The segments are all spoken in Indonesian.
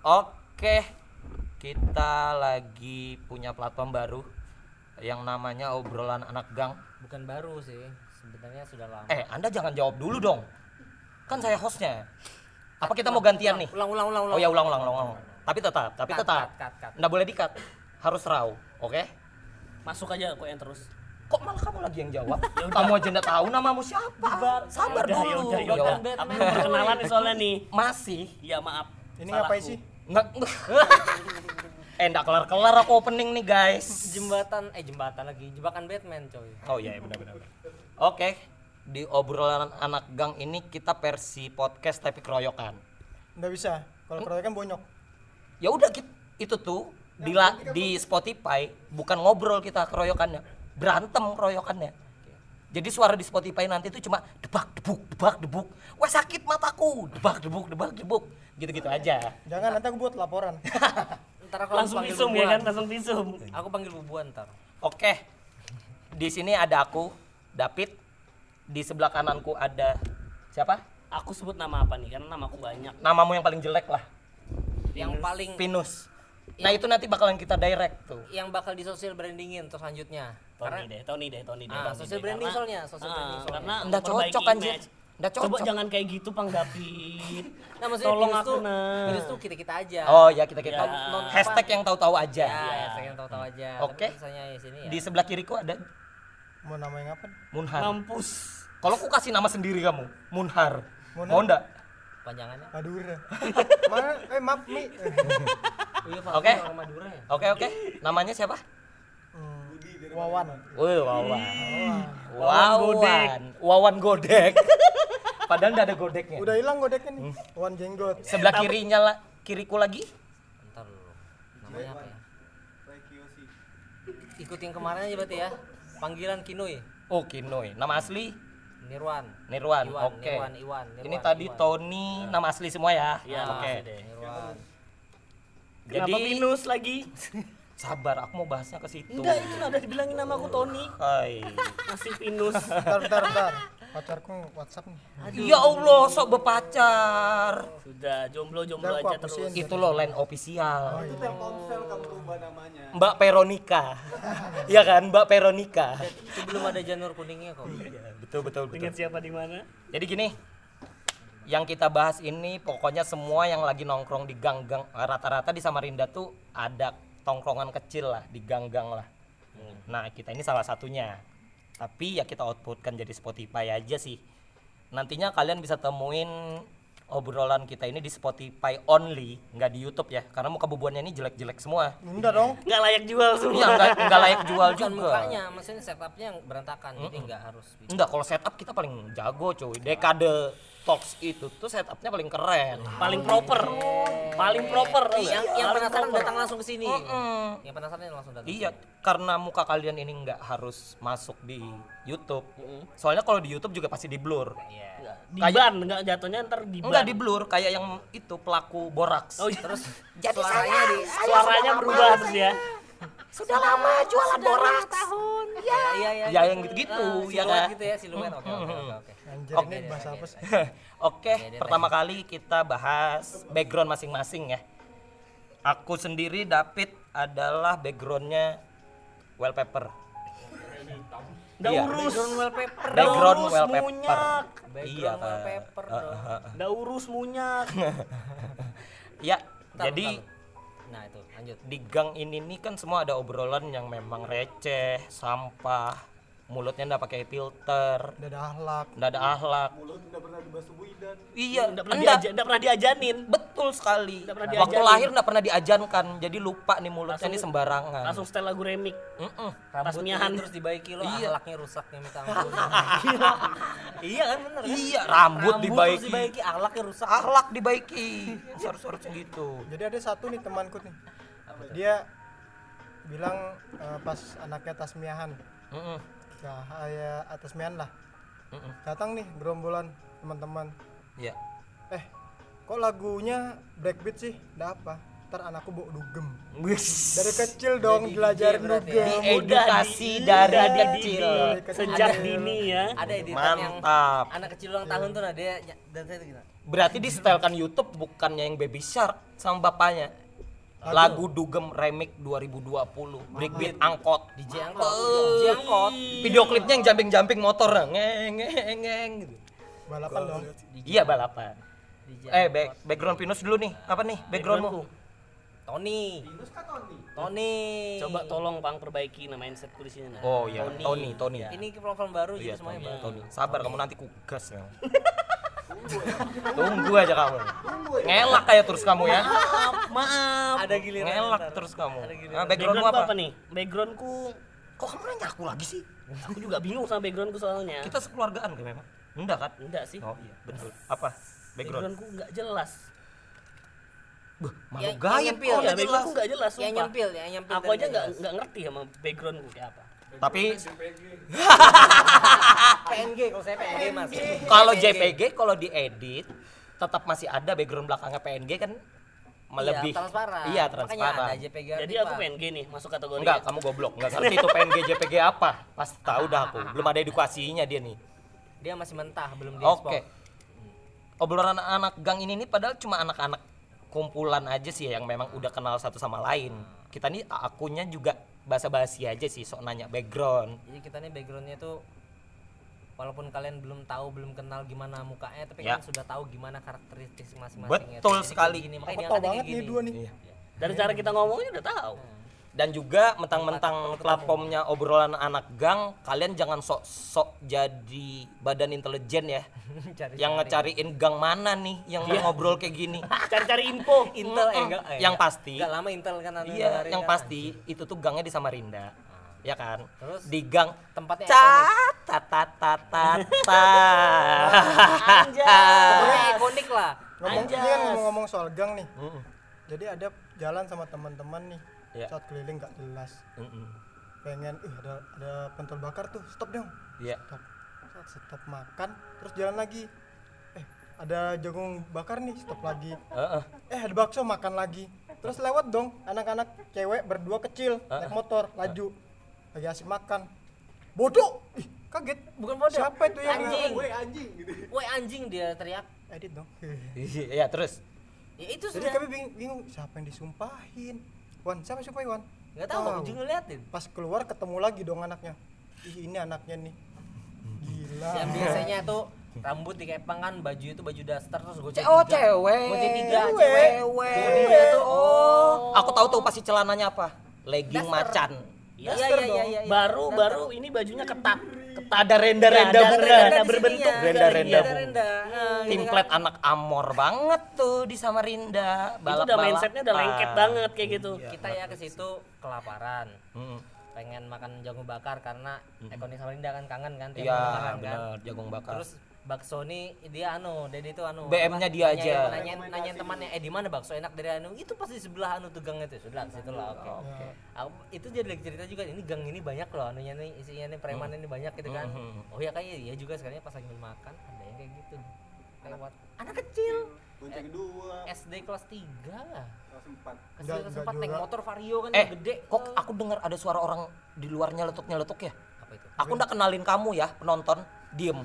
Oke, kita lagi punya platform baru yang namanya obrolan anak gang. Bukan baru sih, sebenarnya sudah lama. Eh, Anda jangan jawab dulu dong. Kan saya hostnya. Apa kita mau gantian nih? Ulang ulang ulang Oh ya ulang ulang ulang. ulang. Tapi tetap, tapi Cut, tetap. cut, cut, cut. Nggak boleh dikat. Harus raw, oke? Masuk aja kok yang terus. Kok malah kamu lagi yang jawab? kamu aja nggak tahu namamu siapa. Sabar dulu. yaudah, Ya yaudah. udah. Aku belum perkenalan nih soalnya nih. Masih. Iya maaf. Ini ngapain sih? Nggak. eh, nggak kelar-kelar aku opening nih guys. Jembatan eh jembatan lagi, jebakan Batman coy. Oh iya, iya, benar benar. benar. Oke, di obrolan anak gang ini kita versi podcast tapi keroyokan. Nggak bisa. Kalau keroyokan bonyok. Ya udah itu tuh di la- di Spotify bukan ngobrol kita keroyokannya, berantem keroyokannya. Jadi suara di Spotify nanti itu cuma debak debuk debak debuk. Wah sakit mataku. Debak debuk debak debuk. Gitu-gitu aja. Jangan nanti aku buat laporan. Ntar aku Langsung panggil visum ya kan, langsung visum. Aku panggil bubuan ntar. Oke. Di sini ada aku, David. Di sebelah kananku ada siapa? Aku sebut nama apa nih? Karena namaku banyak. Namamu yang paling jelek lah. Yang paling Pinus. Nah itu nanti bakalan kita direct tuh. yang bakal di social brandingin terus selanjutnya. Tony deh, Tony deh, Tony deh. Ah, Tony social deh. branding Karena- soalnya, social Ah, branding soalnya. Karena Nggak cocok, anjir. Nggak Coba cocok. jangan kayak gitu, Pang David. Nah, maksudnya Tolong aku tuh, nah. Pinus tuh kita-kita aja. Oh ya kita kita. Ya. Non- Hashtag yang tahu-tahu aja. Ya, ya, saya yang tahu-tahu aja. Oke. Tapi tulisannya ya sini ya. Di sebelah kiriku ada Mau nama yang apa? Munhar. Mampus. Kalau aku kasih nama sendiri kamu, Munhar. Munhar. Mau enggak? Panjangannya. Madura. Mana? Eh maaf Mi. Iya, Pak. Oke. Orang Madura ya. Oke oke. Namanya siapa? Hmm, Wawan. Wih, Wawan. Wawan Wawan. Wawan godek. Padahal enggak ada godeknya. Udah hilang godeknya nih. Wawan jenggot. Sebelah kirinya lah, kiriku lagi. Ntar dulu. Namanya apa ya? Ikut yang kemarin aja berarti ya. Panggilan Kinui. Oh, Kinoy. Nama asli Nirwan. Nirwan. Iwan, Oke. Nirwan, Iwan, Ini Nirwan, tadi Iwan. Tony, nama asli semua ya. Iya, Oke. Nirwan. Jadi Kenapa minus lagi? sabar, aku mau bahasnya ke situ. Enggak, itu ada dibilangin nama aku Tony. Hai. Masih pinus. Bentar, bentar, bentar. Pacarku WhatsApp nih. Ya Allah, sok berpacar. Sudah jomblo-jomblo Udah, aku aja terus. Itu loh line official. Oh iya. Mbak Veronica. Iya kan, Mbak Veronica. Itu belum ada janur kuningnya kok. Iya, betul betul betul. Dengan siapa di mana? Jadi gini, yang kita bahas ini pokoknya semua yang lagi nongkrong di gang-gang eh, rata-rata di Samarinda tuh ada tongkrongan kecil lah di gang-gang lah. Nah kita ini salah satunya. Tapi ya kita outputkan jadi Spotify aja sih. Nantinya kalian bisa temuin obrolan kita ini di Spotify only, nggak di YouTube ya. Karena muka bubuannya ini jelek-jelek semua. Enggak dong. Nggak layak jual semua. Iya nggak nggak layak jual Bukan juga. mukanya, maksudnya setupnya yang berantakan, jadi nggak harus. Enggak, kalau setup kita paling jago cuy. Dekade Talks itu tuh setupnya paling keren. Paling proper. Paling proper. nggak? Yang yang Paling penasaran proper. datang langsung ke sini. Mm-mm. Yang penasaran langsung datang. Iya, karena muka kalian ini nggak harus masuk di YouTube. Soalnya kalau di YouTube juga pasti di blur. Iya. Di ban, nggak jatuhnya ntar di ban. Enggak di blur kayak yang itu pelaku boraks. Oh iya. Terus Jadi suaranya di Suaranya berubah terus ya. Sudah lama jualan boraks. tahun. Ya. Iya iya. Ya, yang gitu-gitu, ya kan? gitu ya siluet. Oke oke oke oke. Bahasa apa sih? Oke, pertama kali kita bahas background masing-masing ya. Aku sendiri David adalah backgroundnya wallpaper. Udah Iya. urus. Background wallpaper. Background urus wallpaper. munyak. Background Iya, wallpaper dong. Udah urus munyak. Ya, Bentar, jadi bentar. Nah itu lanjut. di gang ini nih kan semua ada obrolan yang memang receh, sampah, mulutnya nggak pakai filter, Udah ada akhlak. nggak ada akhlak. Iya, Nggak pernah, enggak. diaja, nggak pernah diajanin. Betul sekali. Nggak pernah Waktu diajarin. lahir nggak pernah diajankan, jadi lupa nih mulutnya Langsung- nih sembarangan. Langsung setel lagu remix. Mm-mm. Tasmiahan. terus dibaiki lo Iya. akhlaknya rusak ya minta ampun. iya kan bener kan? Iya, rambut, terus dibaiki. dibaiki akhlaknya rusak. Akhlak dibaiki. Harus-harusnya gitu. Jadi ada satu nih temanku nih. Dia bilang eh, pas anaknya tasmiahan. Mm-mm. Nah, ya tasmiahan lah. Mm-mm. Datang nih gerombolan teman-teman. Iya. Eh, kok lagunya breakbeat sih? Ada apa? ntar anakku bawa dugem Wis. dari kecil dong berarti dugem ya? Edukasi dari udah kecil. Sejak dini ya. Ada editor yang Mantap. anak kecil ulang tahun tuh nah dia ny- dan saya gini. Berarti di setelkan YouTube bukannya yang Baby Shark sama bapaknya. Lagu Dugem Remix 2020 Breakbeat Angkot DJ angkot. DJ angkot. Video klipnya yang jumping-jumping motor ngeng ngeng ngeng gitu. balapan dong Iya balapan. DJ Eh back, background Pinus dulu nih. Apa nih backgroundmu? Tony. Tony. Coba tolong Bang perbaiki nama mindsetku di sini. Nah. Oh iya, Tony, Tony. Ini platform baru Iya, jadi semuanya Tony, baru. Tony. Sabar kamu nanti kugas ya. Tunggu aja kamu. Ngelak kayak terus kamu ya. Maaf. Ada giliran. Ngelak ntar. terus kamu. Ada giliran. Nah, Background backgroundmu apa? apa? nih? Backgroundku Kok kamu nanya aku lagi sih? aku juga bingung sama backgroundku soalnya. Kita sekeluargaan kan memang? Enggak kan? enggak sih. Oh iya, betul. Apa? Background. Backgroundku enggak jelas. Buh, malu Yang- gayet yang nyempil. kok nggak jelas. backgroundku enggak jelas. Sumpah. nyempil, yang nyempil. Aku aja nggak enggak enggak ngerti sama backgroundku kayak apa. Tapi PNG kalau saya PNG Mas. kalau JPG kalau diedit tetap masih ada background belakangnya PNG kan melebih Iya, transparan. Iya, Makanya transparan. ada JPG. Jadi aku PNG nih masuk kategori. Enggak, kamu goblok. Enggak ngerti itu PNG JPG apa. Pasti tahu dah aku. Belum ada edukasinya dia nih. Dia masih mentah, belum di Oke. Obrolan anak-anak gang ini nih padahal cuma anak-anak kumpulan aja sih yang memang udah kenal satu sama lain. Kita nih akunya juga basa-basi aja sih sok nanya background. Jadi kita nih backgroundnya tuh walaupun kalian belum tahu belum kenal gimana mukanya tapi Ya. kalian sudah tahu gimana karakteristik masing-masing Betul Jadi sekali. gini, aku makanya banget kayak nih gini. dua nih Iya. Dari cara kita ngomongnya udah tahu. Dan juga mentang-mentang platformnya obrolan anak gang, kalian jangan sok-sok jadi badan intelijen ya. Cari- yang ngecariin gang mana nih yang mau ngobrol kayak gini. Cari-cari info. Intel eh enggak eh, yang pasti enggak lama Intel kan Iya, yang kan. pasti itu tuh gangnya di Samarinda. Ya kan? Terus? di gang tempatnya cat tat tat tat tat ikonik lah ngomong ini kan ngomong-ngomong soal gang nih Mm-mm. jadi ada jalan sama teman-teman nih Iya. saat keliling nggak jelas. Mm-mm. pengen ih ada ada pentol bakar tuh stop dong. Iya. stop. Saat stop makan terus jalan lagi. Eh ada jagung bakar nih stop lagi. Heeh. eh ada bakso makan lagi. Terus lewat dong anak-anak cewek berdua kecil naik motor laju. Lagi asik makan. Bodoh! Ih kaget. Bukan bodoh. Siapa itu yang anjing. Woi, woi anjing dia teriak. Edit dong. Iya, terus. Ya itu jadi sudah kami bingung, bingung siapa yang disumpahin Wan siapa yang sumpahin Wan? Nggak tahu aku juga ngeliatin. Pas keluar ketemu lagi dong anaknya. Ih ini anaknya nih. Gila. Yang biasanya tuh rambut dikepang kan baju itu baju daster terus gue Oh, cewek. gue tiga Cewek. cewek. Cewek. tuh Oh, aku tahu tuh pasti celananya apa? Legging macan. iya iya iya dong. iya Baru baru ini bajunya ketat. Ada renda-renda Ada bunga. renda berbentuk. Renda-renda renda bunga. renda Timplet anak Amor banget tuh di Samarinda. itu udah mindsetnya udah lengket banget kayak gitu. kita ya ke situ kelaparan pengen makan jagung bakar karena ikonik Samarinda kan kangen kan tiap Iya, kan benar, jagung bakar. terus bakso nih dia anu Dedi itu anu BM-nya dia aja. nanyain nanyain temannya eh di mana bakso enak dari anu itu pasti sebelah anu tuh gang itu sudah situ lah oke Oke. Aku, itu jadi lagi cerita juga ini gang ini banyak loh anunya nih isinya nih preman ini banyak gitu kan Mhm. oh ya kayak iya juga sekarang pas lagi makan ada yang kayak gitu lewat anak kecil Bonceng kedua, SD kelas 3 lah kelas empat. Kelas tiga, sempat naik motor vario kan Eh, yang gede kok aku dengar ada suara orang di luar nyeletuk-nyeletuk ya? apa itu Aku udah kenalin kamu ya, penonton. Diem.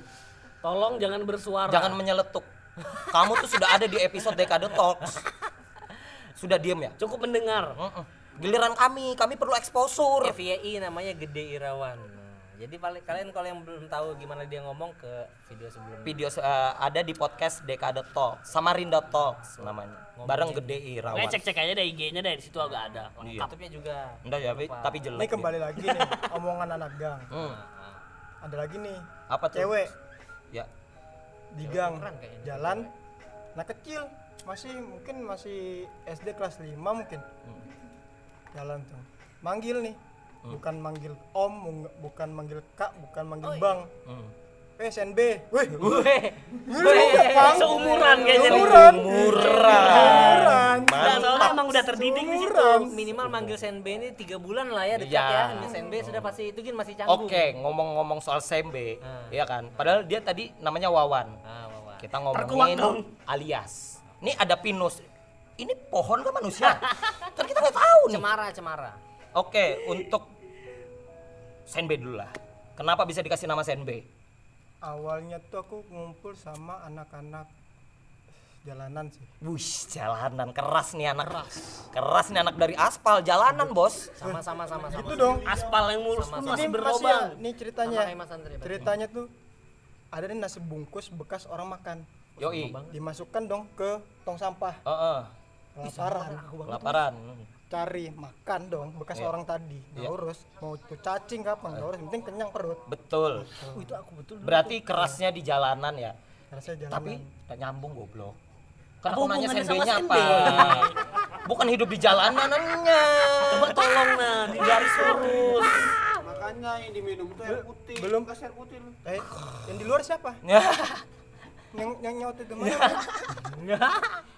Tolong jangan bersuara. Jangan menyeletuk. Kamu tuh sudah ada di episode Dekade Talks. Sudah diem ya? cukup mendengar. Mm-mm. Giliran kami, kami perlu exposure. FYI namanya Gede Irawan Nah, jadi paling kalian kalau yang belum tahu gimana dia ngomong ke video sebelumnya Video eh, ada di podcast Dekade Talks, Samarinda Talks namanya. Bareng Gede Irawan. Pokoknya cek-cek aja deh IG-nya deh di situ agak ada. Iya. YouTube-nya juga Enggak ya, tapi- tapi jelek. ini kembali lagi nih omongan anak gang Hmm. ada lagi nih Apa tuh? cewek Ya. di gang. Jalan. anak kecil. Masih mungkin masih SD kelas 5 mungkin. Jalan tuh. Manggil nih. Bukan manggil om bukan manggil kak bukan manggil bang. Hmm. Eh SNB weh Seumuran kayaknya nih. Umuran. Murah. Nah, soalnya emang udah terdidik di situ. Minimal manggil Senbe ini tiga bulan lah ya dekat Iya. ya ini Senbe sudah pasti itu kan masih canggung Oke, ngomong-ngomong soal Sembe, Hmm. ya kan? Padahal dia tadi namanya Wawan. ah, Wawan. Kita ngomongin dong. alias. Ini ada Pinus. ini pohon kan manusia? kan kita nggak tahu nih. Cemara, cemara. Oke, untuk Senbe dulu lah. Kenapa bisa dikasih nama Senbe? Awalnya tuh aku ngumpul sama anak-anak jalanan sih Wush, jalanan keras nih anak. Keras. Keras nih anak dari aspal jalanan, Bos. Sama sama sama sama. itu dong Aspal yang mulus Sama-sama. pun masih ini masih ya, nih ceritanya Sama Pak. ceritanya tuh ada nih nasi bungkus bekas orang makan Yoi. dimasukkan dong ke tong sampah Heeh. laparan Laparan. Cari makan dong bekas Iya. orang tadi nggak urus mau itu cacing kapan nggak urus penting kenyang perut Betul. Oh, itu aku betul. Berarti kerasnya di jalanan ya. rasanya jalanan Tapi tak nyambung goblok. Kan Apa aku nanya sendenya apa? Bukan hidup di jalanannya. Coba tolong nah, di garis lurus. Makanya yang diminum itu air putih. belum. kasih air putih lu. eh yang di luar siapa yang yang nyaut itu mana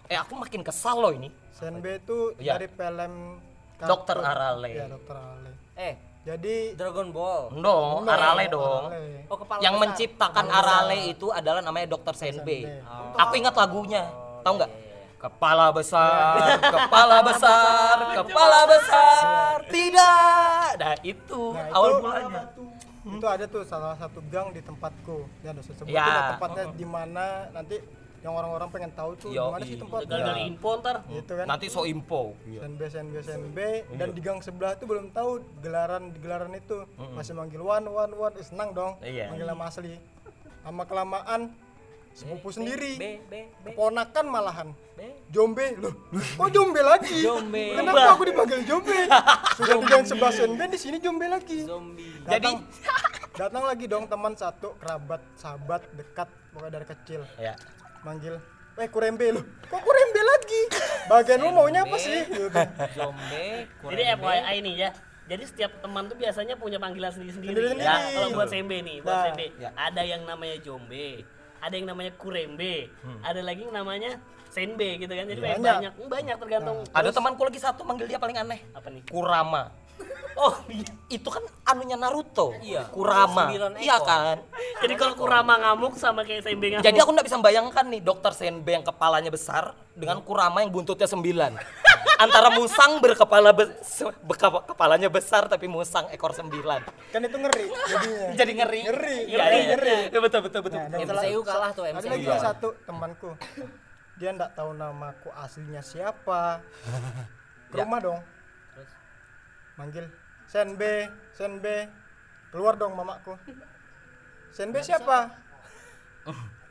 eh aku makin kesal loh ini. Senbe itu Iya. dari film Dokter. Arale. Iya, dokter Arale. Eh, Jadi Dragon Ball. Dong, Enggak, Arale dong. Arale. Oh, kepala Yang besar. menciptakan Arale itu adalah namanya Dr. Senbe. Senbe. Aku ingat lagunya. Tahu nggak? Kepala besar, kepala besar, kepala besar. Tidak. Nah, itu Nah, awal mulanya. itu ada tuh salah satu gang di tempatku. Ya ada sebutin Ya. tempatnya di mana nanti yang orang-orang pengen tahu tuh di Yoi. mana sih tempatnya. Gali-gali info ntar. Gitu kan. Nanti so info. Senbe Senbe Senbe dan di gang sebelah tuh belum tahu gelaran gelaran itu masih manggil wan wan wan Eh, senang dong Iya. manggil nama asli lama kelamaan sepupu sendiri B B B keponakan malahan B. Jombe loh, kok Jombe lagi? Jombe. Kenapa aku dipanggil Jombe? Sudah di gang sebelah Senbe di sini Jombe lagi. Zombie. Jadi Datang lagi dong teman satu kerabat sahabat dekat pokoknya dari kecil ya. Manggil eh kurembe lu kok kurembe lagi bagian lu maunya apa sih gitu. Zombie. Jadi FYI nih ya. Jadi setiap teman tuh biasanya punya panggilan sendiri-sendiri. Sendiri-sendiri. Ya, kalau buat Sembe nih, buat Nah, Sembe. ya. Ada yang namanya Jombe, ada yang namanya Kurembe, ada lagi yang namanya Senbe gitu kan. Jadi banyak Banyak. banyak, banyak tergantung. Ada temanku lagi satu manggil dia paling aneh. apa nih? Kurama. Oh, iya. Itu kan anunya Naruto. Iya. Kurama. Iya kan? Jadi kalau Kurama ngamuk sama kayak Sembe ngamuk. Jadi aku nggak bisa membayangkan nih dokter Senbe yang kepalanya besar dengan Kurama yang buntutnya sembilan. Antara musang berkepala be- beka- kepalanya besar tapi musang ekor sembilan. kan itu ngeri jadinya Jadi ngeri. Ngeri, Iya, ngeri, iya. ngeri. Iya, betul betul betul. Nah, MCU kalah tuh ada MCU. lagi yang satu temanku dia nggak tahu namaku aslinya siapa ke Ya. rumah dong? Manggil Senbe Senbe keluar dong mamaku Senbe siapa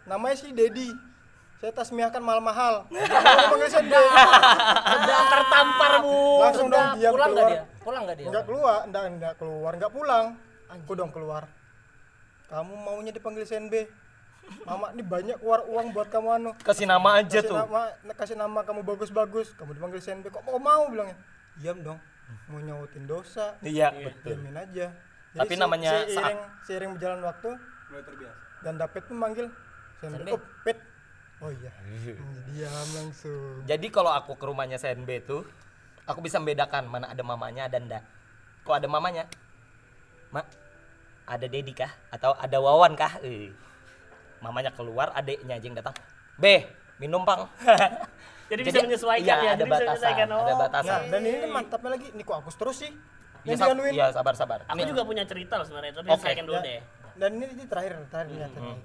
namanya si Dedi saya tasmiahkan mahal-mahal Dia panggil Senbe sedang tertampar bu. langsung dong diam Pulang nggak keluar dia? Pulang nggak dia? Enggak keluar, enggak enggak keluar, enggak pulang. Aku dong keluar. Kamu maunya dipanggil Senbe. Mama ini banyak keluar uang buat kamu anu. Kasih nama aja Kasih tuh. nama, kasih nama kamu bagus-bagus. Kamu dipanggil Senbe. Kok mau mau bilangnya? Diam dong. Mau nyautin dosa. Iya, betul. Diamin aja. Tapi namanya seiring, seiring berjalan waktu Mulai terbiasa. dan David pun manggil Senbe. Oh, Pet. Oh iya. Hmm, Diam langsung. Jadi kalau aku ke rumahnya Senbe tuh, aku bisa membedakan mana ada mamanya dan enggak. Kalau ada mamanya, Mak, ada Dedi kah? Atau ada Wawan kah? Eh. Mamanya keluar, adiknya aja yang datang. B, minum pang. Jadi bisa menyesuaikan iya, ya, ada jadi bisa batasan, menyesuaikan. ada Oh. batasan. Nah, dan ini mantapnya lagi. Ini kok aku terus sih? Iya, Yang sab- dianuin. iya, sabar sabar. Aku juga punya cerita loh sebenarnya, tapi Oke. saya dulu Ya, deh. Dan ini, ini terakhir, terakhir nih, terakhir.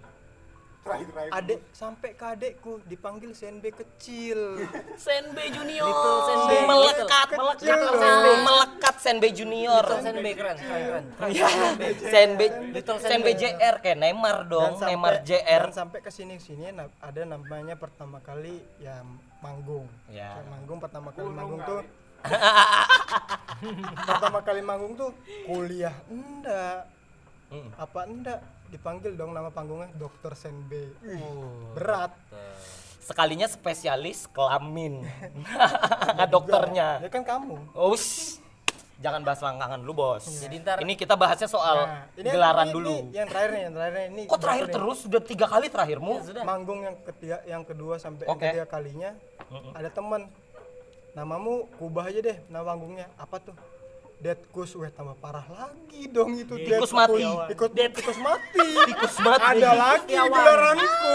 Terakhir-terakhir. Adek sampai ke adekku dipanggil Senbe kecil. Senbe Junior. Little Senbe. melekat, Kecil melekat. Senbe, melekat Senbe Junior. Little Senbe keren, keren, keren. Iya, Senbe, Little Senbe JR kayak Neymar dong, Neymar JR. Dan sampai ke sini sini ada namanya pertama kali ya manggung. Ya. Saya manggung pertama kali manggung tuh. pertama kali manggung tuh kuliah enggak. Mm. Apa enggak? Dipanggil dong nama panggungnya Dokter Senbe. Oh. berat. Sekalinya spesialis kelamin. Nggak dokternya. Ya kan kamu. Oh. Jangan bahas langgangan dulu, Bos. Jadi ntar Ini kita bahasnya soal Nah, ini gelaran ini- dulu. ini yang terakhir nih, yang terakhir nih. Ini Kok terakhir nih. terus? Sudah tiga kali terakhirmu? sudah. manggung yang ketiga yang kedua sampai Oke. yang ketiga kalinya ada teman namamu kubah aja deh nama panggungnya apa tuh Deadkus, weh tambah parah lagi dong itu Tikus Deadkus. mati. Ikut Dead- tikus mati. Tikus mati. Ada lagi gelaranku.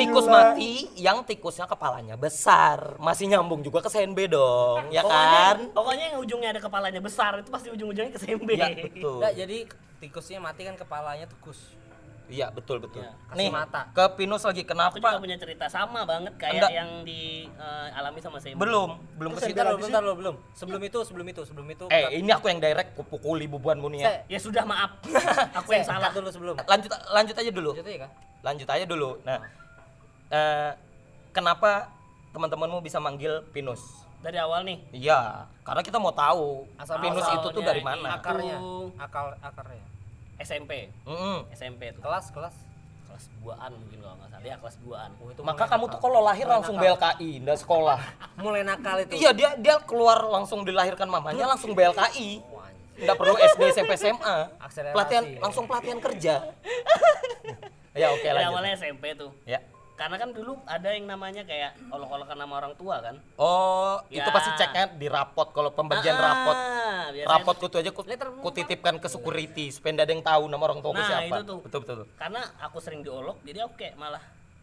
Tikus mati yang tikusnya kepalanya besar. Masih nyambung juga ke SNB dong, ya kan? Pokoknya, pokoknya yang ujungnya ada kepalanya besar itu pasti ujung-ujungnya ke sembe. Ya, betul. Enggak, jadi tikusnya mati kan kepalanya tikus. Iya, betul betul. Ya, Nih, mata. ke Pinus lagi Aku juga kenapa? punya cerita sama banget kayak Enggak. yang dialami sama sembe. Belum, belum ke situ. Bentar lo, bentar lo, belum. Sebelum itu, sebelum itu, sebelum itu. Eh, ini aku yang direct kupukuli bubuanmu nih ya. Ya sudah maaf. Aku yang salah. dulu sebelum. Lanjut lanjut aja dulu. Lanjut aja kan? Lanjut aja dulu. Nah, eh, kenapa teman-temanmu bisa manggil Pinus? Dari awal nih. Iya, karena kita mau tahu Asal Pinus itu tuh dari mana. Akarnya, akal akarnya. SMP. Mm-mm. SMP tuh. Kelas, kelas. Kelas 2-an mungkin kalau nggak salah. Ya kelas 2-an. Oh, itu Maka kamu nakal. tuh kalau lahir Mulai langsung nakal. BLKI, ndak sekolah. Mulai nakal itu. Iya, dia dia keluar langsung dilahirkan mamanya langsung BLKI. Wah, Nggak perlu SD, SMP, SMA. Akselerasi. Pelatihan langsung pelatihan kerja. ya oke Dari lanjut. awalnya SMP tuh. Ya. Karena kan dulu ada yang namanya kayak olok-olokan nama orang tua kan. Oh, itu Ya. pasti ceknya di rapot kalau pembagian Ah, rapot. Rapot ku tuh aja ku, titipkan ke security supaya ada yang tahu nama orang tua Nah, siapa. itu tuh. Betul betul. karena aku sering diolok jadi aku kayak malah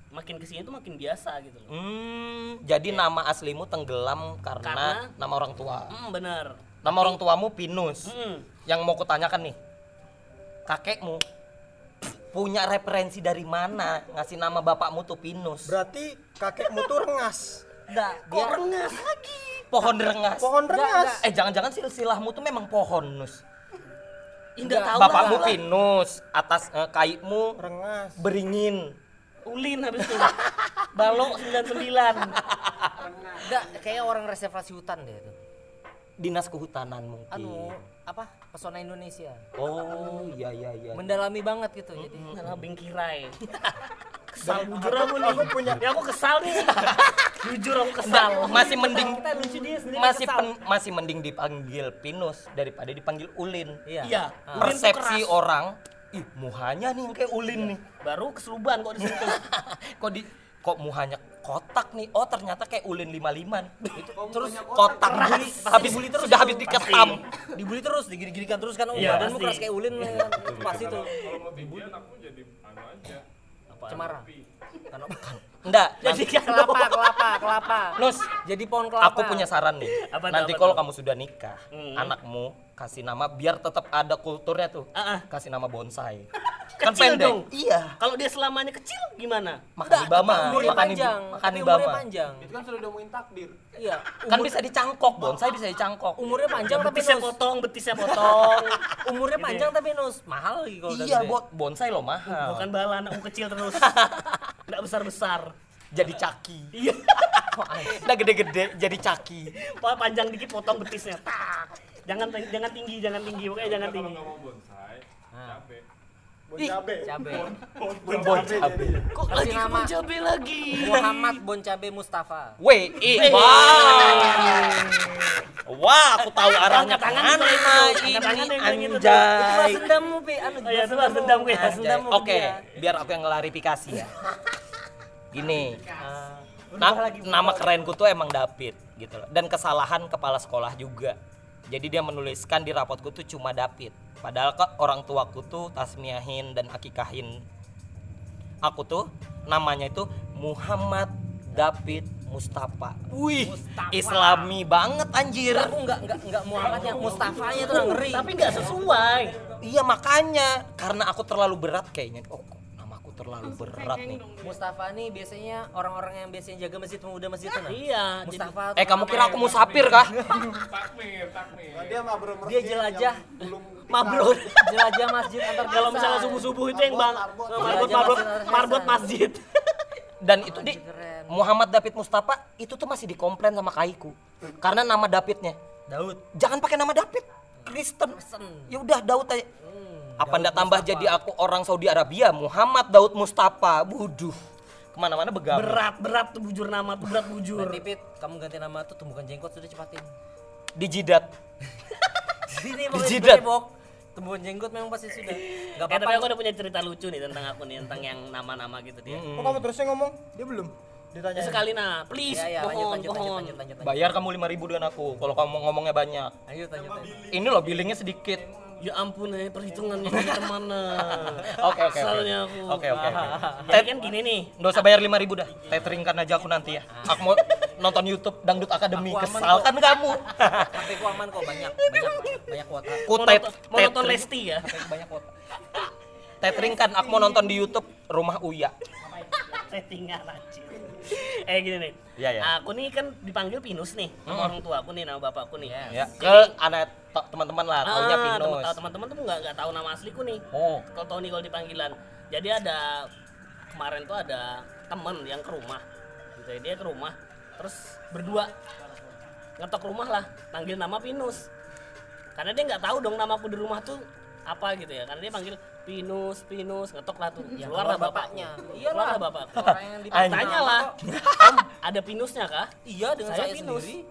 makin ke sini tuh makin biasa gitu loh Hmm, jadi nama aslimu tenggelam karena, Karena- nama orang tua. hmm bener Nama orang tuamu Pinus. hmm. Yang mau kutanyakan nih, kakekmu punya referensi dari mana ngasih nama bapakmu tuh Pinus? Berarti kakekmu tuh rengas. Enggak, dia rengas lagi? Pohon rengas. Pohon rengas. Eh jangan-jangan silsilahmu tuh memang pohon nus. indah tahu Bapakmu lah. Pinus, atas eh, kaimu Rengas. beringin. ulin habis itu balok 99 enggak kayak orang reservasi hutan deh itu. Dinas kehutanan mungkin. Anu, apa? Pesona Indonesia. Oh, iya iya iya. Mendalami banget gitu. Jadi malah bingkirai kesal jujur aku nih ya aku kesal nih jujur aku kesal Masih mending kita lucu dia sendiri masih pen- masih mending dipanggil Pinus daripada dipanggil Ulin. iya. iya Ah. Persepsi orang, ih muhanya nih yang kayak Ulin nih. baru keseluban kok di situ kok di kok muhanya kotak nih oh ternyata kayak ulin lima liman Terus kotak bully habis terus sudah itu. habis diketam dibully terus, digini-ginikan terus kan. Oh, Iya, badanmu keras kayak ulin kan. Pasti tuh. Kalau mau tinggian aku jadi anu aja. Cemara. Kan enggak jadi kan kelapa, kelapa, kelapa. Nus Jadi pohon kelapa. aku punya saran nih Apa nanti apa kalau kamu sudah nikah Hmm. anakmu kasih nama biar tetap ada kulturnya tuh Ah, ah. kasih nama bonsai kan Kecil pendek. dong. iya. Kalau dia selamanya kecil gimana? Makan di bama umurnya makan di panjang. makan di umurnya bama panjang. Itu kan sudah ngomongin takdir. Iya. kan bisa dicangkok bonsai bisa dicangkok. Umurnya panjang tapi betisnya nus. potong betisnya potong. Umurnya panjang tapi nus. Mahal lagi kalau iya buat bonsai lo mahal. Bukan bala anakku kecil terus. Nggak besar besar jadi caki. Iya. Udah gede-gede jadi caki. Pak panjang dikit potong betisnya. Tak. Jangan jangan tinggi jangan tinggi. Pokoknya jangan tinggi. Bonsai. Bon cabe. Cabe. bon cabe Kok lagi nama kebun cabe lagi Muhammad Boncabe Mustafa. Weh, ih, wah. Wah, aku tahu arahnya Angkat tangan ke mana itu, angkat ini, yang itu. Itu balas anjay. dendammu, Pi. Anu, Oh iya, itu balas dendamku ya. Balas dendammu ke Oke, biar aku yang klarifikasi ya. Gini, Ah, na- nama kerenku tuh emang David gitu loh. Dan kesalahan kepala sekolah juga. Jadi dia menuliskan di rapotku tuh cuma David. Padahal kok orang tuaku tuh tasmiahin dan akikahin. Aku tuh namanya itu Muhammad David Mustafa. Wih, Islami banget anjir. Aku enggak enggak enggak Muhammadnya, Mustafanya tuh yang ngeri. tapi nggak sesuai Iya makanya karena aku terlalu berat kayaknya. Oh, terlalu berat nih. Mustafa nih biasanya orang-orang yang biasanya jaga masjid pemuda masjid tuh. nah. iya Mustafa Eh tuh kamu kira aku musafir kah? Takmir, takmir. Dia mabrur Dia jelajah. belum mabrur jelajah masjid antar kalau misalnya subuh subuh itu yang bang Marbot, marbot marbot masjid, Dan itu di Keren. Muhammad David Mustafa itu tuh masih dikomplain sama Kaiku karena nama Davidnya. Daud. Jangan pakai nama David. Kristen. Ya udah Daud aja. Apa ndak tambah jadi aku orang Saudi Arabia Muhammad Daud Mustafa. Buduh. Ke mana-mana begamot. berat berat tuh bujur nama tuh berat bujur Berarti Pit, kamu ganti nama tuh tumbukan jenggot sudah cepatin. Di jidat. Sini Dijidat. Bok. Tumbuhan jenggot memang pasti sudah. Enggak Eh, tapi apa-apa. aku udah punya cerita lucu nih tentang aku nih tentang yang nama-nama gitu dia. Kok kamu terusnya ngomong? Dia belum. Ditanya Ya, sekali nah, please, Ya, ya, lanjut, mohon, lanjut, lanjut, mohon. lanjut, lanjut, lanjut. Bayar kamu 5000 dengan aku kalau kamu ngomongnya banyak. Lanjut, lanjut, lanjut. Ini loh billingnya sedikit. Ya ampun, eh, perhitungannya dari mana? Oke oke oke. Kesalnya aku. Oke oke oke. Jadi kan gini nih, Nggak usah bayar 5000 dah. Teteringkan aja aku nanti ya. Aku mau nonton YouTube Dangdut Academy. Aku aman Kesal kok. kan kamu. HP ku aman kok banyak, banyak, banyak kuota. Ku mau tet nonton, mau nonton tetering- Lesti ya? Banyak kuota. Tetering kan aku mau nonton di YouTube Rumah Uya. Settingan anjir. Eh gini nih. Iya, iya. Aku nih kan dipanggil Pinus nih sama orang tua aku nih nama bapakku nih. Ya, ke anak teman-teman lah, taunya Ah, Pinus. teman-teman tuh nggak nggak tahu nama asliku nih. Oh. Kalau Tony kalau dipanggilan. Jadi ada kemarin tuh ada temen yang ke rumah. Gitu ya, dia ke rumah terus berdua ngetok rumah lah panggil nama Pinus. Karena dia nggak tahu dong namaku di rumah tuh apa gitu ya. Karena dia panggil Pinus, Pinus, ngetok lah tuh. Ya, Keluar lah keluar bapaknya. Iyalah Iyalah. bapak. Orang yang Anjing. Tanya lah. Om, ada Pinusnya kah? Iya, dengan Saya saya, Pinus. sendiri.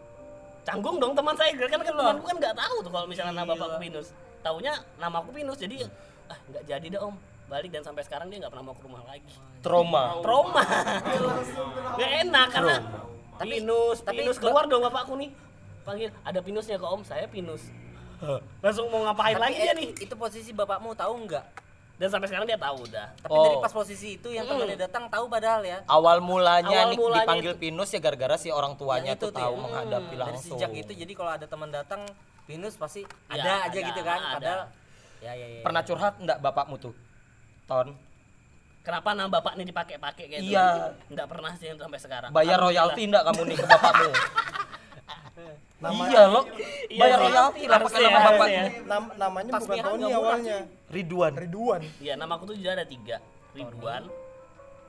Canggung dong teman saya kan kan temanku kan nggak tahu tuh kalau misalnya nama bapakku Pinus. Taunya nama aku Pinus jadi ah nggak jadi dah om balik dan sampai sekarang dia nggak pernah mau ke rumah lagi. Trauma. Trauma. Gak enak karena Pinus, tapi- Pinus keluar dong bapakku nih. Panggil ada Pinusnya ke om, saya Pinus. Langsung mau ngapain Tapi lagi dia eh, nih? Itu posisi bapakmu tahu nggak? Dan sampai sekarang dia tahu udah. Tapi Oh. dari pas posisi itu yang temannya datang tahu padahal ya. Awal mulanya Awal nih mulanya dipanggil itu- Pinus ya gara-gara si orang tuanya Yang itu tuh tahu ya. menghadapi Dari langsung. sejak itu jadi kalau ada teman datang Pinus pasti Ya, ada aja ada, gitu kan. ada. Padahal ya ya ya. Pernah curhat enggak bapakmu tuh? Ton. Kenapa nama bapak ini dipakai-pakai kayak gitu? Iya. Nggak pernah sih sampai sekarang. Bayar royalti enggak kamu nih ke bapakmu? Nama- iya loh. Iya Bayar sih. royalti lah pakai Harusnya nama ya, bapaknya. harusnya Nam- namanya bukan Tasbihan Tony awalnya Ridwan. Ridwan Iya, nama aku tuh juga ada tiga. Ridwan.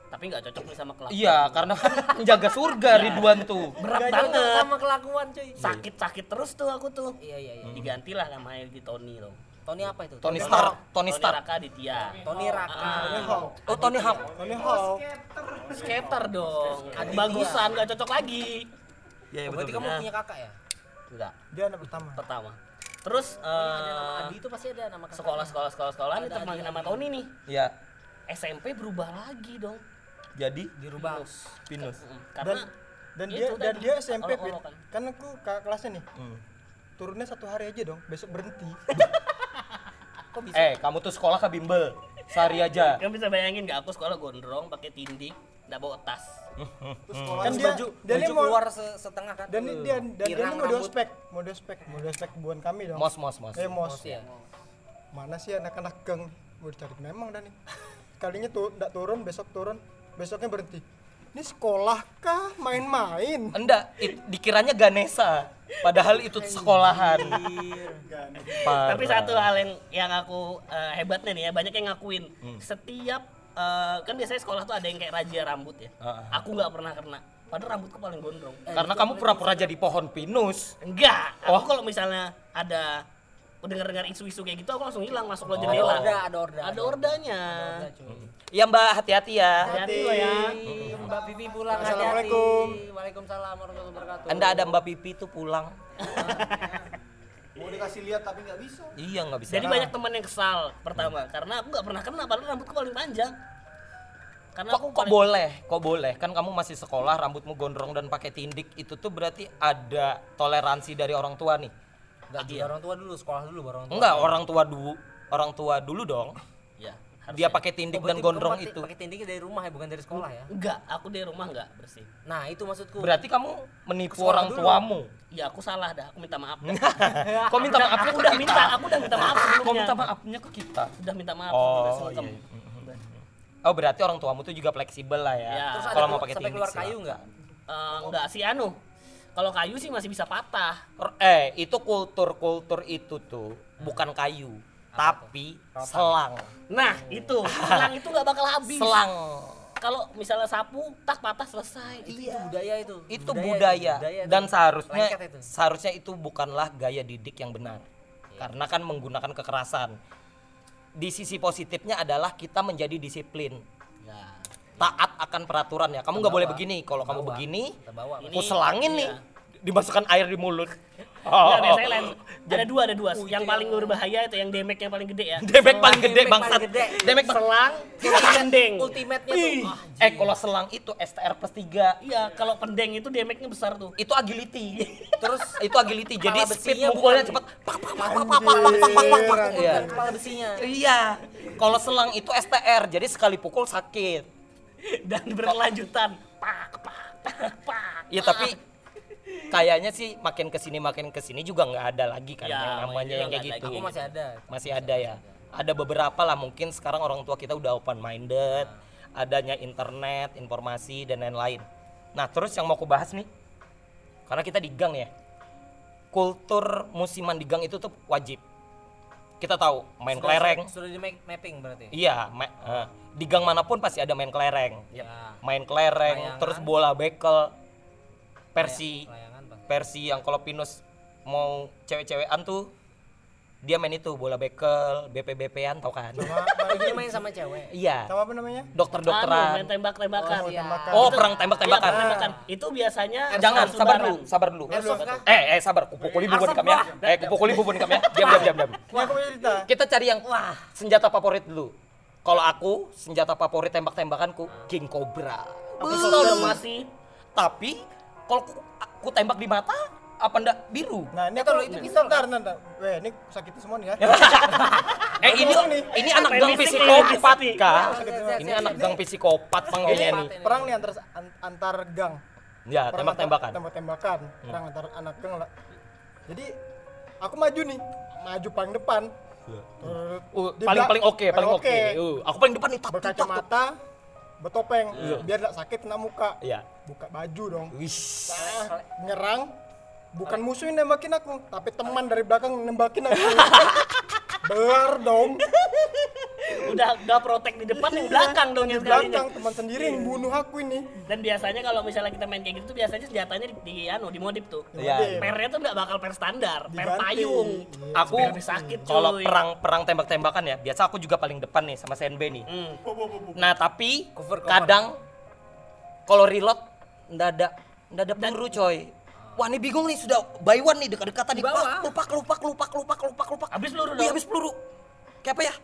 Tapi nggak cocok nih sama kelakuan. Iya, karena kan menjaga surga Ridwan tuh. Berat banget. sama kelakuan cuy. Sakit-sakit terus tuh aku tuh. Iya iya iya. Digantilah namanya di Tony loh. Tony apa itu? Tony Stark, Tony Stark. Raka Aditya. Tony Raka. Tony Hawk Oh, Tony Hawk. Tony Hawk Skater dong. Bagusan nggak cocok lagi. Iya, Oh, berarti kamu punya kakak ya? Enggak. dia anak pertama Pertama. Terus Ada nama eh, Adi itu pasti ada nama kakak. sekolah sekolah sekolah sekolah ini Ada terpanggil nama. Tony nih. Iya. SMP berubah lagi dong. Jadi dirubah. Pinus. Dan Karena dan itu dia dan dia SMP Pit. olok-olokan. kan aku kakak kelasnya nih Hmm. turunnya satu hari aja dong besok berhenti Kok bisa? Eh, kamu tuh sekolah ke bimbel. Sehari aja. kan bisa bayangin nggak aku sekolah gondrong pakai tindik, nggak bawa tas. kan dia baju, dia baju mau keluar se- setengah kan? dan dia dan dia mau rambut. ospek mau ospek mau ospek buan kami dong Mos, mos, mos. eh mos Mos, ya. mana sih anak-anak geng mau dicari memang dan nih kalinya tuh nggak turun besok turun besoknya berhenti ini sekolah kah main-main Enggak, it- dikiranya Ganesa. Padahal itu sekolahan. Tapi satu hal yang yang aku eh, hebatnya nih ya banyak yang ngakuin Hmm. setiap eh, kan biasanya sekolah tuh ada yang kayak raja rambut ya. Ah. Aku nggak pernah kena. Padahal rambutku paling gondrong. Karena kamu pura-pura jadi pohon pinus. Enggak. Oh. Aku kalau misalnya ada dengar-dengar isu-isu kayak gitu aku langsung hilang masuk lo Ada jendela. orda, ada orda. Ada ordanya. Orda, cuy. Iya Mbak, hati-hati ya. Hati-hati lo ya. Mbak Pipi pulang hati-hati. Assalamualaikum. Waalaikumsalam warahmatullahi wabarakatuh. Anda ada Mbak Pipi tuh pulang. Mau dikasih lihat tapi nggak bisa. Iya nggak bisa. Jadi banyak teman yang kesal pertama karena aku nggak pernah kena padahal rambutku paling panjang. Karena Kok, aku kok paling- boleh? Kok boleh? Kan kamu masih sekolah, rambutmu gondrong dan pakai tindik. Itu tuh berarti ada toleransi dari orang tua nih. Enggak, juga orang tua dulu, sekolah dulu baru orang tua. Enggak, orang tua dulu. Orang tua dulu dong. Ya, Dia harusnya. pakai Oh, tindik dan berarti gondrong pakai- itu. Pakai tindiknya dari rumah ya, bukan dari sekolah ya. Enggak, aku di rumah enggak bersih. Nah, itu maksudku. Berarti kamu menipu Sekolah orang dulu. tuamu. Ya aku salah dah, aku minta maaf. Kok minta Udah- maafnya aku udah minta, aku udah minta maaf Kok sebelumnya. minta maafnya ke kita? Sudah minta maaf. Oh, udah sungkem. iya, Oh berarti orang tuamu tuh juga fleksibel lah ya. Ya. Terus Kalau mau pakai sampai tindik keluar kayu enggak? Eh, enggak sih anu. Kalau kayu sih masih bisa patah. Eh itu kultur-kultur itu tuh bukan kayu, tapi selang. Nah, itu. Selang itu nggak bakal habis. Selang. Kalau misalnya sapu, tak patah selesai. Itu, itu budaya itu. Itu budaya, budaya dan itu. seharusnya itu. seharusnya itu bukanlah gaya didik yang benar. Karena kan menggunakan kekerasan. Di sisi positifnya adalah kita menjadi disiplin. Ya. Taat akan peraturan ya. Kamu nggak boleh begini. Kalau kamu begini, aku selangin nih. iya. Dimasukkan air di mulut. Enggak, biasanya lain ada dua ada dua yang paling berbahaya itu yang damage yang paling gede ya Demek paling gede bangsat. paling gede. Demek ba- selang pendeng Ultimate-nya tuh. Ah, Eh kalau selang itu STR plus 3 iya kalau pendeng itu damage-nya besar tuh itu agility. Terus itu agility. Jadi speed mukulnya cepat. Pak pak pak pak pak pak pak pak pak pak. bukan Iya. kepala besinya. Iya. Kalau selang itu STR. Jadi sekali pukul sakit. dan berkelanjutan pak pak pak pak Ya tapi kayaknya sih makin ke sini makin ke sini juga nggak ada lagi kan Ya, yang namanya iya, yang kayak gitu. Aku masih ada. Masih ada ya. Ada beberapa lah mungkin sekarang orang tua kita udah open minded, adanya internet, informasi dan lain-lain. Nah, terus yang mau aku bahas nih. Karena kita di gang ya. Kultur musiman di gang itu tuh wajib. Kita tahu main Sudah- kelereng. Sudah di ma- mapping berarti. Iya, ma- eh, di gang mana pun pasti ada main kelereng. Ya. Main kelereng, Layangan. terus bola bekel, Persi. Persi yang kalau Pinus mau cewek-cewekan tuh dia main itu bola bekel, BP-BP-an tau kan? sama Ini main sama cewek. iya, sama apa namanya Anu, dokter-dokteran. main tembak-tembakan Oh, iya. Oh, perang Iya, tembak-tembakan. tembak-tembakan. itu biasanya Jangan, sabar dulu, sabar dulu. Eh, eh sabar, kupukuli bubun kami ya. Eh, kupukuli bubun kami ya. Diam, diam, diam, diam. aku Kita cari yang wah, senjata favorit dulu. Kalau aku, senjata favorit tembak-tembakanku King Cobra. pistol masih Tapi kalau aku, aku tembak di mata, apa ndak? Biru? nah ini loh, itu pistol, ntar ntar weh ini sakit semua nih ya. Eh ini ini anak gang psikopat kah? Ini anak gang psikopat panggilnya Ini nih. perang nih antar an- antar gang. Ya, tembak-tembakan. tembak-tembakan perang antar anak gang lah. Jadi aku maju nih. Maju paling depan. Terus Uh, paling paling oke, paling oke. Uh, aku paling depan nih tap tap, berkacamata bertopeng biar nggak sakit kena muka. Iya. buka baju dong. Wish. Ah, nyerang. Bukan musuh yang nembakin aku tapi teman dari belakang nembakin aku. Belar dong udah udah protek di depan yang belakang dong di yang belakang teman sendiri yang bunuh aku ini dan biasanya kalau misalnya kita main kayak gitu tuh biasanya senjatanya di, di anu dimodif tuh Iya. pernya tuh nggak bakal per standar per payung Aku Biar lebih sakit, kalau perang perang tembak-tembakan ya, biasa aku juga paling depan nih sama CNB nih. Hmm. Nah, tapi Cover, cover. kadang kalau reload ndak ada ndak ada peluru coy. Wah ini bingung nih sudah buy one nih dekat-dekat tadi. bawah. Pak, lupak, lupak, lupak, lupak, lupak, lupak. Habis peluru Iya dong. habis peluru. Kayak apa ya?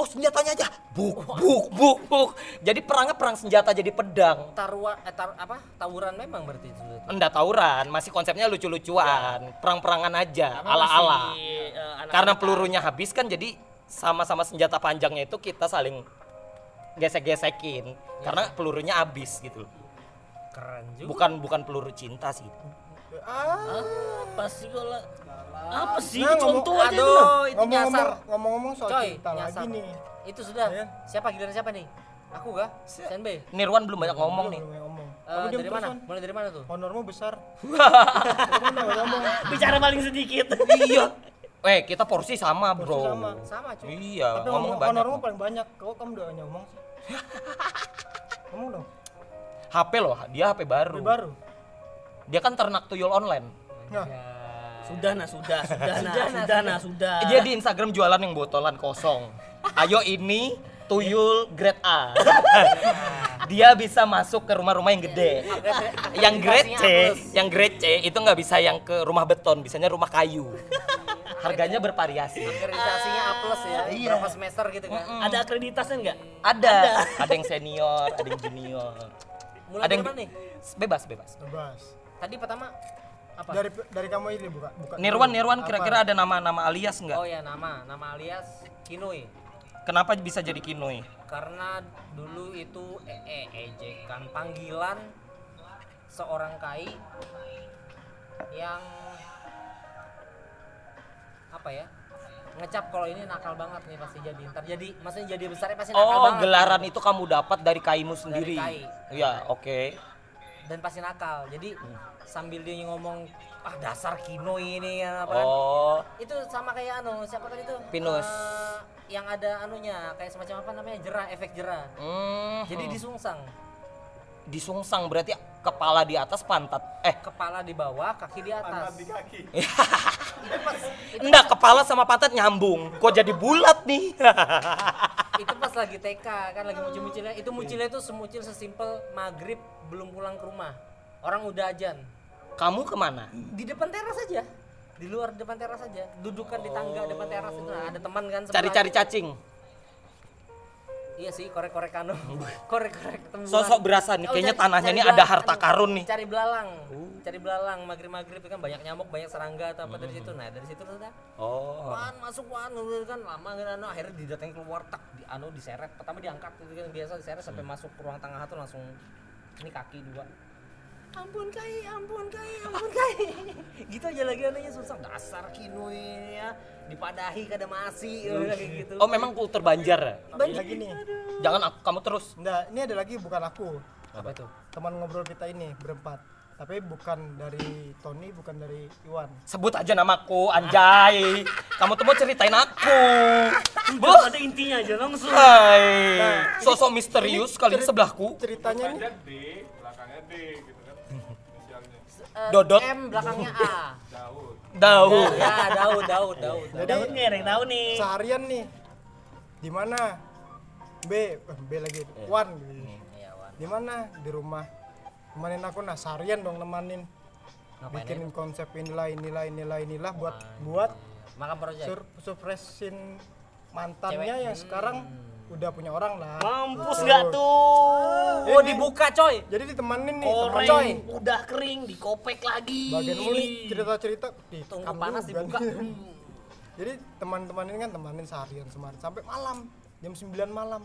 Oh senjatanya aja. Buk, buk, buk, buk. Jadi perangnya perang senjata jadi pedang. Taruhan eh, tar, apa? Tawuran memang berarti itu. Enggak tawuran, masih konsepnya lucu-lucuan, perang-perangan aja, ala-ala. masih, anak-anak. Karena pelurunya habis kan jadi sama-sama senjata panjangnya itu kita saling gesek-gesekin karena pelurunya habis gitu. Keren juga. Bukan bukan peluru cinta sih. Ah apa sih kalau apa sih Nah, contoh ngomong- aja itu Aduh, itu nyasar. ngomong-ngomong ngomong-ngomong soal Coy, cinta nyasar. lagi nih Itu sudah. Iya. Siapa giliran siapa nih? Aku kah? Senbe. Nirwan belum banyak ngomong nih. Belum ngomong Eh, diam dari mana? Son. Mulai dari mana tuh? honormu besar ngomong bicara paling sedikit iya. Eh, kita porsi sama, Bro. Porsi sama. Sama cuy. Iya, tapi ngomong ngomong banyak. honormu paling banyak kau kamu udah ngomong sih ngomong dong HP loh, dia HP baru. Lebih baru Dia kan ternak tuyul online. nah sudah nah sudah sudah nah sudah nah sudah Dia di Instagram jualan yang botolan kosong. Ayo ini tuyul grade A. Dia bisa masuk ke rumah-rumah yang gede. Yang grade C, yang grade C itu nggak bisa yang ke rumah beton, bisanya rumah kayu. Harganya bervariasi. Akreditasinya A plus ya. Iya. Berapa semester gitu kan? ada akreditasnya enggak Ada, ada yang senior, ada yang junior. Mulai Ada dari yang mana nih? bebas, bebas. bebas Tadi pertama apa? dari dari kamu ini buka buka Nirwan. Nirwan kira-kira ada nama-nama alias nggak? Oh ya nama, nama alias Kinui. Kenapa bisa jadi Kinoi? Karena dulu itu eh, eh, ejekan panggilan seorang kai yang apa ya? ngecap kalau ini nakal banget nih pasti jadi ntar jadi maksudnya jadi besarnya pasti nakal Oh, banget gelaran itu kamu dapat dari kaimu sendiri. kai. Iya, oke. Dan pasti nakal jadi sambil dia ngomong ah dasar kino ini ya apa kan. Oh, itu sama kayak anu siapa tadi tuh Pinus. Eh, yang ada anunya kayak semacam apa namanya jerah efek jerah hmm, jadi disungsang disungsang berarti kepala di atas pantat. Eh, kepala di bawah kaki di atas di kaki. enggak kepala sama pantat nyambung. Kok jadi bulat nih? itu pas lagi TK kan lagi muncul-munculnya itu munculnya itu semuncul sesimpel maghrib belum pulang ke rumah. Orang udah ajan. Kamu ke mana? di depan teras aja. Di luar depan teras aja. Dudukan di tangga depan teras itu. Nah, ada teman kan Cari-cari cacing. Iya sih korek-korek anu korek-korek tembuhan Sosok berasa nih, Oh, kayaknya cari- tanahnya cari ini ada harta karun nih. cari belalang. Cari belalang maghrib-maghrib itu kan banyak nyamuk banyak serangga atau apa dari situ. Nah dari situ tuh udah Oh. Wan masuk wan udah kan. Lama kan anu akhirnya didatengin keluar tak di anu diseret. Pertama diangkat itu kan biasa diseret sampai masuk ke ruang tengah tuh langsung ini kaki dua ampun kai ampun kai ampun kai gitu aja lagi anunya susah dasar kinu ini ya dipadahi kada masih ya, kayak gitu Oh, memang kultur Banjar ya? Lagi lagi nih. Jangan aku, kamu terus. Enggak, ini ada lagi bukan aku. Apa itu? Teman ngobrol kita ini berempat. Tapi bukan dari Tony, bukan dari Iwan. Sebut aja namaku, anjay. Kamu tuh mau ceritain aku. Udah pada intinya aja langsung. Hai. Sosok misterius kali di sebelahku. Ceritanya nih Aja D, belakangnya D gitu Eh, Dodot. M belakangnya A. Daud. Daud. ya Daud Daud Daud. Daud. Nih yang tahu nih. seharian nih. Di mana? B eh, B lagi. Wan. Iya, Wan. di mana? Di rumah. Nemenin aku nah seharian dong nemanin bikinin konsep inilah inilah inilah inilah buat buat makan project? sur surprisein mantannya yang sekarang udah punya orang lah. Mampus nggak tuh? oh dibuka coy. Jadi ditemenin nih temen Koreng coy. udah kering dikopek lagi. bagian muli cerita-cerita. Di tunggu panas juga. dibuka. Jadi teman-teman ini kan temanin seharian semarin sampai malam jam 9 malam.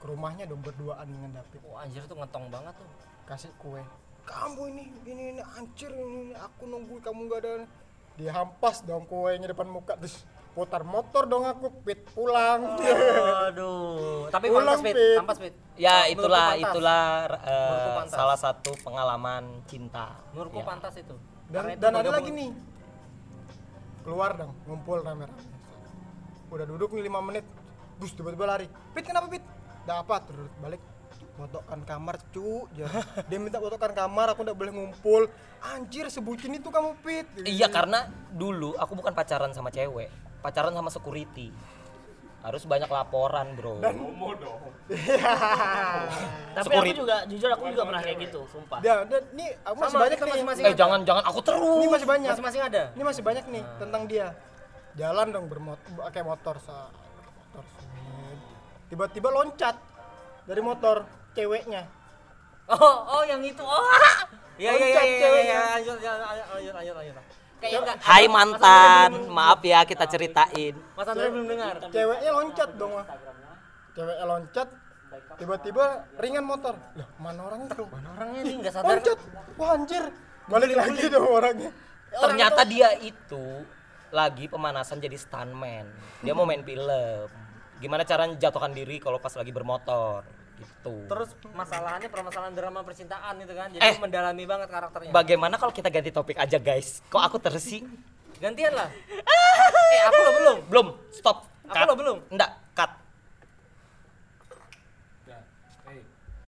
Ke rumahnya dong berduaan dengan David. Wah anjir tuh ngetong banget tuh. Kasih kue. Kamu ini ini ini hancur ini, ini. Aku nunggu kamu gak ada. Dihampas dong kuenya depan muka. Terus putar motor dong aku pit pulang Aduh, tapi Ulang, pantas Pit, Pit. pantas Pit. Ya Menurutku itulah pantas. itulah pantas. salah satu pengalaman cinta. Menurutku Ya. pantas itu. dan Karena itu dan ada lagi nih keluar dong ngumpul rame-rame udah duduk nih lima menit bus tiba-tiba lari pit kenapa pit apa terus balik motokkan kamar cu Ya. dia minta motokkan kamar aku udah boleh ngumpul anjir sebutin itu kamu pit Iya karena dulu aku bukan pacaran sama cewek, pacaran sama security. Harus banyak laporan, Bro. Homo dong. Tapi aku juga jujur aku juga pernah kayak gitu, sumpah. dia dan nih aku masih Sama, banyak nih masing-masing eh jangan jangan aku terus. ini masih banyak Masing-masing ada. ini masih banyak nih tentang dia jalan dong bermotor pakai motor sa motor tiba-tiba loncat dari motor ceweknya Oh, oh yang itu. Oh. Iya iya iya Loncat iya. ceweknya. iya. Lanjut lanjut lanjut lanjut lanjut. Kayak. Hai mantan, maaf ya kita ceritain. Mas Andre belum dengar. ceweknya loncat dong ah. ceweknya loncat tiba-tiba ringan motor lah mana orang itu mana Orangnya ini enggak sadar. loncat wah anjir balik lagi dong orangnya Ternyata dia itu lagi pemanasan jadi stuntman. Dia mau main film. Gimana cara jatuhkan diri kalau pas lagi bermotor gitu. Terus masalahnya permasalahan drama percintaan itu kan. Jadi Eh. mendalami banget karakternya. Bagaimana kalau kita ganti topik aja guys? Kok aku terus sih? Gantian lah. eh, aku lo belum. Belum, stop. Aku lo belum. Enggak,